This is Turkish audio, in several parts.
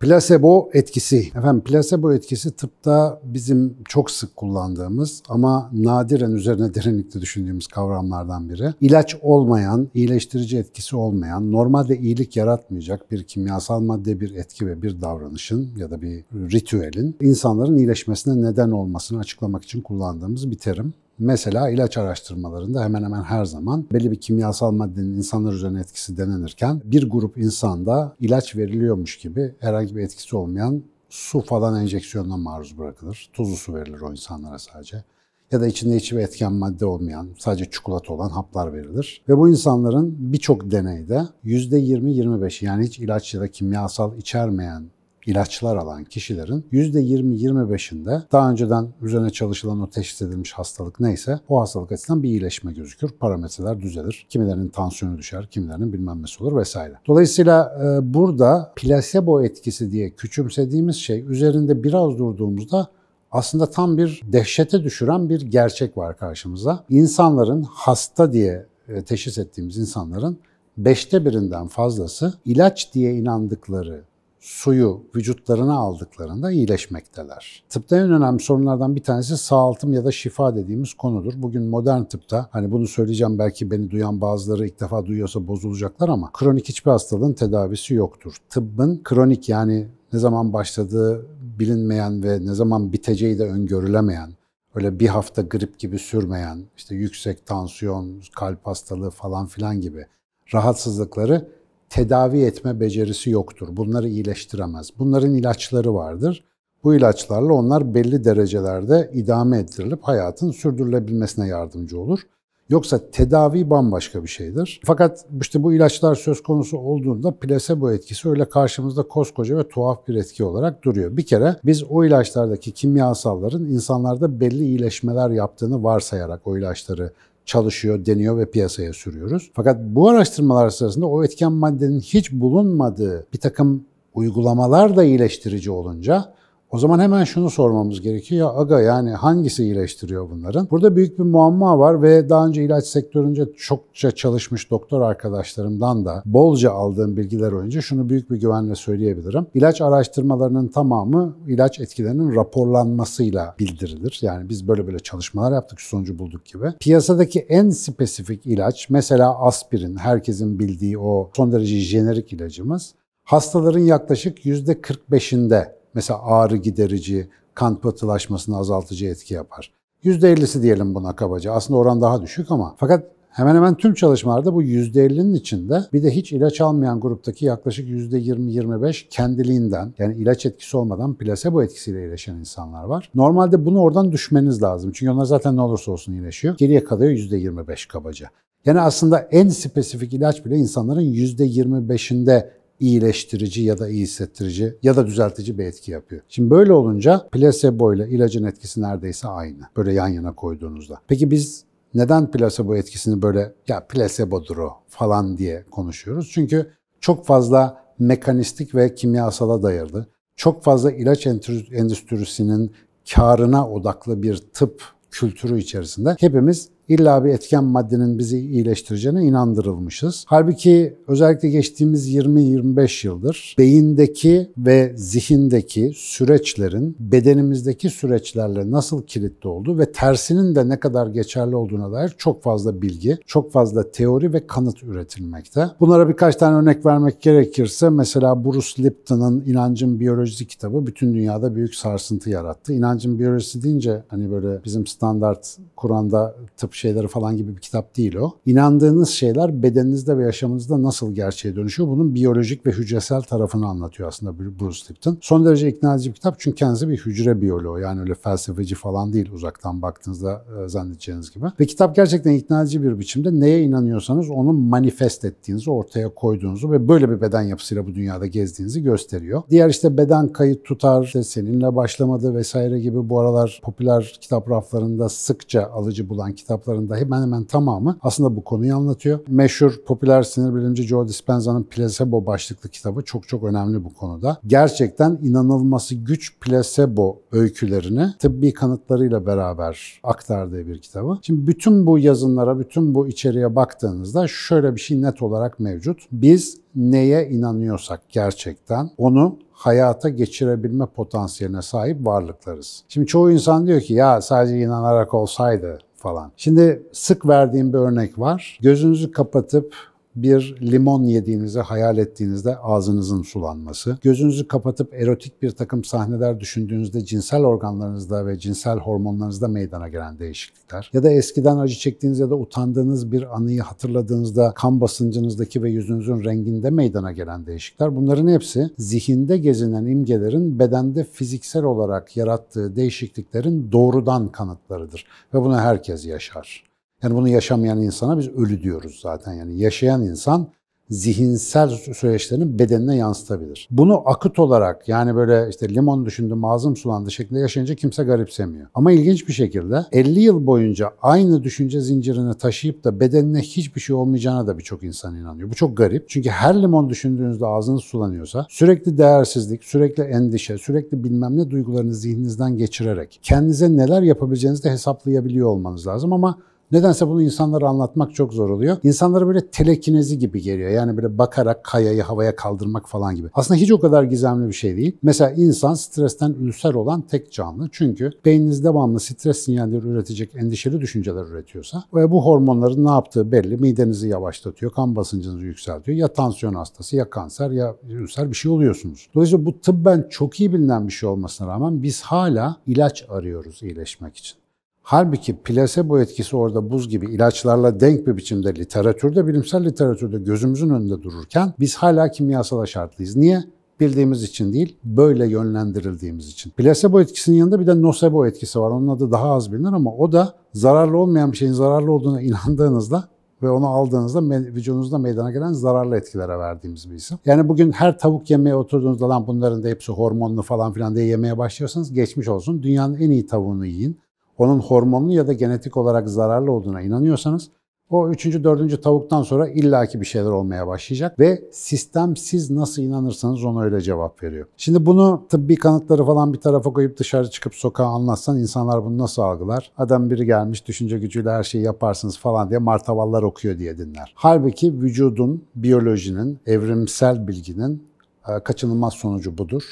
Plasebo etkisi. Efendim plasebo etkisi tıpta bizim çok sık kullandığımız ama nadiren üzerine derinlikte düşündüğümüz kavramlardan biri. İlaç olmayan, iyileştirici etkisi olmayan, normalde iyilik yaratmayacak bir kimyasal madde, bir etki ve bir davranışın ya da bir ritüelin insanların iyileşmesine neden olmasını açıklamak için kullandığımız bir terim. Mesela ilaç araştırmalarında hemen hemen her zaman belli bir kimyasal maddenin insanlar üzerine etkisi denenirken bir grup insanda ilaç veriliyormuş gibi herhangi bir etkisi olmayan su falan enjeksiyonuna maruz bırakılır. Tuzlu su verilir o insanlara sadece. Ya da içinde hiçbir etken madde olmayan, sadece çikolata olan haplar verilir. Ve bu insanların birçok deneyde %20-25 yani hiç ilaç ya da kimyasal içermeyen ilaçlar alan kişilerin %20-25'inde daha önceden üzerine çalışılan o teşhis edilmiş hastalık neyse o hastalık açısından bir iyileşme gözükür. Parametreler düzelir. Kimilerinin tansiyonu düşer, kimilerinin bilmem nesi olur vesaire. Dolayısıyla e, burada plasebo etkisi diye küçümsediğimiz şey üzerinde biraz durduğumuzda aslında tam bir dehşete düşüren bir gerçek var karşımıza. İnsanların hasta diye e, teşhis ettiğimiz insanların beşte birinden fazlası ilaç diye inandıkları suyu vücutlarına aldıklarında iyileşmekteler. Tıpta en önemli sorunlardan bir tanesi sağaltım ya da şifa dediğimiz konudur. Bugün modern tıpta hani bunu söyleyeceğim belki beni duyan bazıları ilk defa duyuyorsa bozulacaklar ama kronik hiçbir hastalığın tedavisi yoktur. Tıbbın kronik yani ne zaman başladığı bilinmeyen ve ne zaman biteceği de öngörülemeyen öyle bir hafta grip gibi sürmeyen, işte yüksek tansiyon, kalp hastalığı falan filan gibi rahatsızlıkları tedavi etme becerisi yoktur. Bunları iyileştiremez. Bunların ilaçları vardır. Bu ilaçlarla onlar belli derecelerde idame ettirilip hayatın sürdürülebilmesine yardımcı olur. Yoksa tedavi bambaşka bir şeydir. Fakat işte bu ilaçlar söz konusu olduğunda plasebo etkisi öyle karşımızda koskoca ve tuhaf bir etki olarak duruyor. Bir kere biz o ilaçlardaki kimyasalların insanlarda belli iyileşmeler yaptığını varsayarak o ilaçları çalışıyor, deniyor ve piyasaya sürüyoruz. Fakat bu araştırmalar sırasında o etken maddenin hiç bulunmadığı bir takım uygulamalar da iyileştirici olunca o zaman hemen şunu sormamız gerekiyor. Ya aga yani hangisi iyileştiriyor bunların? Burada büyük bir muamma var ve daha önce ilaç sektörünce çokça çalışmış doktor arkadaşlarımdan da bolca aldığım bilgiler önce şunu büyük bir güvenle söyleyebilirim. İlaç araştırmalarının tamamı ilaç etkilerinin raporlanmasıyla bildirilir. Yani biz böyle böyle çalışmalar yaptık, sonucu bulduk gibi. Piyasadaki en spesifik ilaç mesela aspirin, herkesin bildiği o son derece jenerik ilacımız hastaların yaklaşık %45'inde Mesela ağrı giderici, kan pıhtılaşmasını azaltıcı etki yapar. %50'si diyelim buna kabaca. Aslında oran daha düşük ama fakat hemen hemen tüm çalışmalarda bu %50'nin içinde bir de hiç ilaç almayan gruptaki yaklaşık %20-25 kendiliğinden yani ilaç etkisi olmadan plasebo etkisiyle iyileşen insanlar var. Normalde bunu oradan düşmeniz lazım. Çünkü onlar zaten ne olursa olsun iyileşiyor. Geriye kalıyor %25 kabaca. Yani aslında en spesifik ilaç bile insanların %25'inde iyileştirici ya da iyi hissettirici ya da düzeltici bir etki yapıyor. Şimdi böyle olunca plasebo ile ilacın etkisi neredeyse aynı. Böyle yan yana koyduğunuzda. Peki biz neden plasebo etkisini böyle ya plasebodur o falan diye konuşuyoruz? Çünkü çok fazla mekanistik ve kimyasala dayalı, çok fazla ilaç endüstrisinin karına odaklı bir tıp kültürü içerisinde hepimiz illa bir etken maddenin bizi iyileştireceğine inandırılmışız. Halbuki özellikle geçtiğimiz 20-25 yıldır beyindeki ve zihindeki süreçlerin bedenimizdeki süreçlerle nasıl kilitli olduğu ve tersinin de ne kadar geçerli olduğuna dair çok fazla bilgi, çok fazla teori ve kanıt üretilmekte. Bunlara birkaç tane örnek vermek gerekirse mesela Bruce Lipton'ın İnancın Biyolojisi kitabı bütün dünyada büyük sarsıntı yarattı. İnancın Biyolojisi deyince hani böyle bizim standart Kur'an'da tıp şeyleri falan gibi bir kitap değil o. İnandığınız şeyler bedeninizde ve yaşamınızda nasıl gerçeğe dönüşüyor? Bunun biyolojik ve hücresel tarafını anlatıyor aslında Bruce Lipton. Son derece ikna edici bir kitap çünkü kendisi bir hücre biyoloğu. Yani öyle felsefeci falan değil uzaktan baktığınızda e, zannedeceğiniz gibi. Ve kitap gerçekten ikna edici bir biçimde neye inanıyorsanız onu manifest ettiğinizi, ortaya koyduğunuzu ve böyle bir beden yapısıyla bu dünyada gezdiğinizi gösteriyor. Diğer işte beden kayıt tutar, işte seninle başlamadı vesaire gibi bu aralar popüler kitap raflarında sıkça alıcı bulan kitaplar kitapların da hemen hemen tamamı aslında bu konuyu anlatıyor. Meşhur popüler sinir bilimci Joe Dispenza'nın Placebo başlıklı kitabı çok çok önemli bu konuda. Gerçekten inanılması güç placebo öykülerini tıbbi kanıtlarıyla beraber aktardığı bir kitabı. Şimdi bütün bu yazınlara, bütün bu içeriğe baktığınızda şöyle bir şey net olarak mevcut. Biz neye inanıyorsak gerçekten onu hayata geçirebilme potansiyeline sahip varlıklarız. Şimdi çoğu insan diyor ki ya sadece inanarak olsaydı falan. Şimdi sık verdiğim bir örnek var. Gözünüzü kapatıp bir limon yediğinizi hayal ettiğinizde ağzınızın sulanması, gözünüzü kapatıp erotik bir takım sahneler düşündüğünüzde cinsel organlarınızda ve cinsel hormonlarınızda meydana gelen değişiklikler. Ya da eskiden acı çektiğiniz ya da utandığınız bir anıyı hatırladığınızda kan basıncınızdaki ve yüzünüzün renginde meydana gelen değişiklikler. Bunların hepsi zihinde gezinen imgelerin bedende fiziksel olarak yarattığı değişikliklerin doğrudan kanıtlarıdır ve bunu herkes yaşar. Yani bunu yaşamayan insana biz ölü diyoruz zaten. Yani yaşayan insan zihinsel süreçlerini bedenine yansıtabilir. Bunu akut olarak yani böyle işte limon düşündüm ağzım sulandı şeklinde yaşayınca kimse garipsemiyor. Ama ilginç bir şekilde 50 yıl boyunca aynı düşünce zincirini taşıyıp da bedenine hiçbir şey olmayacağına da birçok insan inanıyor. Bu çok garip. Çünkü her limon düşündüğünüzde ağzınız sulanıyorsa sürekli değersizlik, sürekli endişe, sürekli bilmem ne duygularını zihninizden geçirerek kendinize neler yapabileceğinizi de hesaplayabiliyor olmanız lazım ama Nedense bunu insanlara anlatmak çok zor oluyor. İnsanlara böyle telekinezi gibi geliyor. Yani böyle bakarak kayayı havaya kaldırmak falan gibi. Aslında hiç o kadar gizemli bir şey değil. Mesela insan stresten ülser olan tek canlı. Çünkü beyniniz devamlı stres sinyalleri üretecek endişeli düşünceler üretiyorsa ve bu hormonların ne yaptığı belli. Midenizi yavaşlatıyor, kan basıncınızı yükseltiyor. Ya tansiyon hastası ya kanser ya ülser bir şey oluyorsunuz. Dolayısıyla bu tıbben çok iyi bilinen bir şey olmasına rağmen biz hala ilaç arıyoruz iyileşmek için. Halbuki plasebo etkisi orada buz gibi ilaçlarla denk bir biçimde literatürde, bilimsel literatürde gözümüzün önünde dururken biz hala kimyasala şartlıyız. Niye? bildiğimiz için değil, böyle yönlendirildiğimiz için. Plasebo etkisinin yanında bir de nocebo etkisi var. Onun adı daha az bilinir ama o da zararlı olmayan bir şeyin zararlı olduğuna inandığınızda ve onu aldığınızda vücudunuzda meydana gelen zararlı etkilere verdiğimiz bir isim. Yani bugün her tavuk yemeye oturduğunuzda lan bunların da hepsi hormonlu falan filan diye yemeye başlıyorsanız geçmiş olsun. Dünyanın en iyi tavuğunu yiyin onun hormonlu ya da genetik olarak zararlı olduğuna inanıyorsanız o üçüncü, dördüncü tavuktan sonra illaki bir şeyler olmaya başlayacak ve sistem siz nasıl inanırsanız ona öyle cevap veriyor. Şimdi bunu tıbbi kanıtları falan bir tarafa koyup dışarı çıkıp sokağa anlatsan insanlar bunu nasıl algılar? Adam biri gelmiş düşünce gücüyle her şeyi yaparsınız falan diye martavallar okuyor diye dinler. Halbuki vücudun, biyolojinin, evrimsel bilginin e, kaçınılmaz sonucu budur.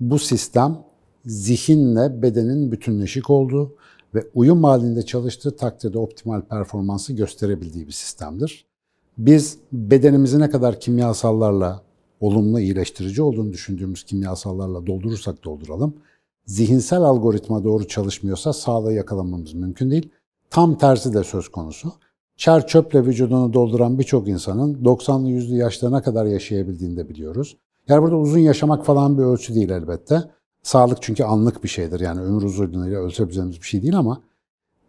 Bu sistem zihinle bedenin bütünleşik olduğu, ve uyum halinde çalıştığı takdirde optimal performansı gösterebildiği bir sistemdir. Biz bedenimizi ne kadar kimyasallarla olumlu iyileştirici olduğunu düşündüğümüz kimyasallarla doldurursak dolduralım, zihinsel algoritma doğru çalışmıyorsa sağlığı yakalamamız mümkün değil. Tam tersi de söz konusu. Çer çöple vücudunu dolduran birçok insanın 90'lı 100'lü yaşlarına kadar yaşayabildiğini de biliyoruz. Yani burada uzun yaşamak falan bir ölçü değil elbette. Sağlık çünkü anlık bir şeydir. Yani ömür uzunluğuyla ölçebileceğimiz bir şey değil ama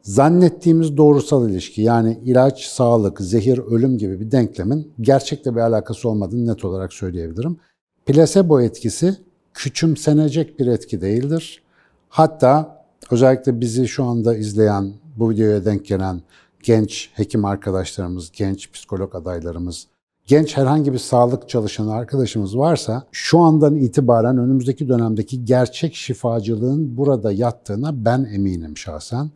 zannettiğimiz doğrusal ilişki yani ilaç, sağlık, zehir, ölüm gibi bir denklemin gerçekle bir alakası olmadığını net olarak söyleyebilirim. Plasebo etkisi küçümsenecek bir etki değildir. Hatta özellikle bizi şu anda izleyen, bu videoya denk gelen genç hekim arkadaşlarımız, genç psikolog adaylarımız, genç herhangi bir sağlık çalışanı arkadaşımız varsa şu andan itibaren önümüzdeki dönemdeki gerçek şifacılığın burada yattığına ben eminim şahsen.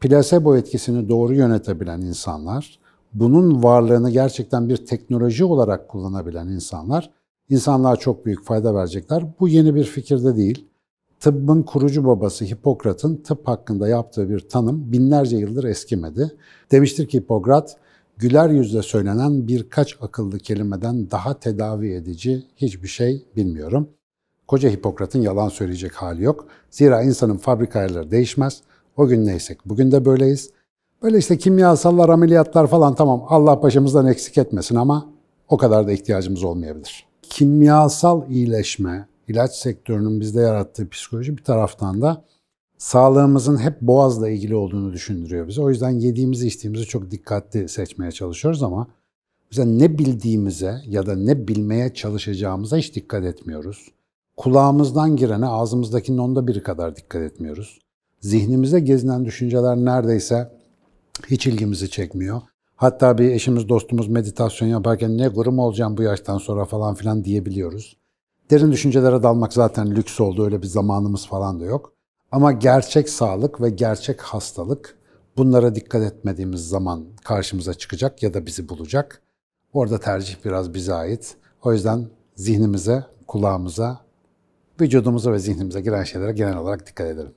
Plasebo etkisini doğru yönetebilen insanlar, bunun varlığını gerçekten bir teknoloji olarak kullanabilen insanlar, insanlığa çok büyük fayda verecekler. Bu yeni bir fikir de değil. Tıbbın kurucu babası Hipokrat'ın tıp hakkında yaptığı bir tanım binlerce yıldır eskimedi. Demiştir ki Hipokrat, güler yüzle söylenen birkaç akıllı kelimeden daha tedavi edici hiçbir şey bilmiyorum. Koca Hipokrat'ın yalan söyleyecek hali yok. Zira insanın fabrika ayarları değişmez. O gün neysek bugün de böyleyiz. Böyle işte kimyasallar, ameliyatlar falan tamam Allah başımızdan eksik etmesin ama o kadar da ihtiyacımız olmayabilir. Kimyasal iyileşme, ilaç sektörünün bizde yarattığı psikoloji bir taraftan da sağlığımızın hep boğazla ilgili olduğunu düşündürüyor bize. O yüzden yediğimizi içtiğimizi çok dikkatli seçmeye çalışıyoruz ama bize ne bildiğimize ya da ne bilmeye çalışacağımıza hiç dikkat etmiyoruz. Kulağımızdan girene ağzımızdakinin onda biri kadar dikkat etmiyoruz. Zihnimize gezinen düşünceler neredeyse Hiç ilgimizi çekmiyor. Hatta bir eşimiz dostumuz meditasyon yaparken ne gurum olacağım bu yaştan sonra falan filan diyebiliyoruz. Derin düşüncelere dalmak zaten lüks oldu. Öyle bir zamanımız falan da yok. Ama gerçek sağlık ve gerçek hastalık bunlara dikkat etmediğimiz zaman karşımıza çıkacak ya da bizi bulacak. Orada tercih biraz bize ait. O yüzden zihnimize, kulağımıza, vücudumuza ve zihnimize giren şeylere genel olarak dikkat edelim.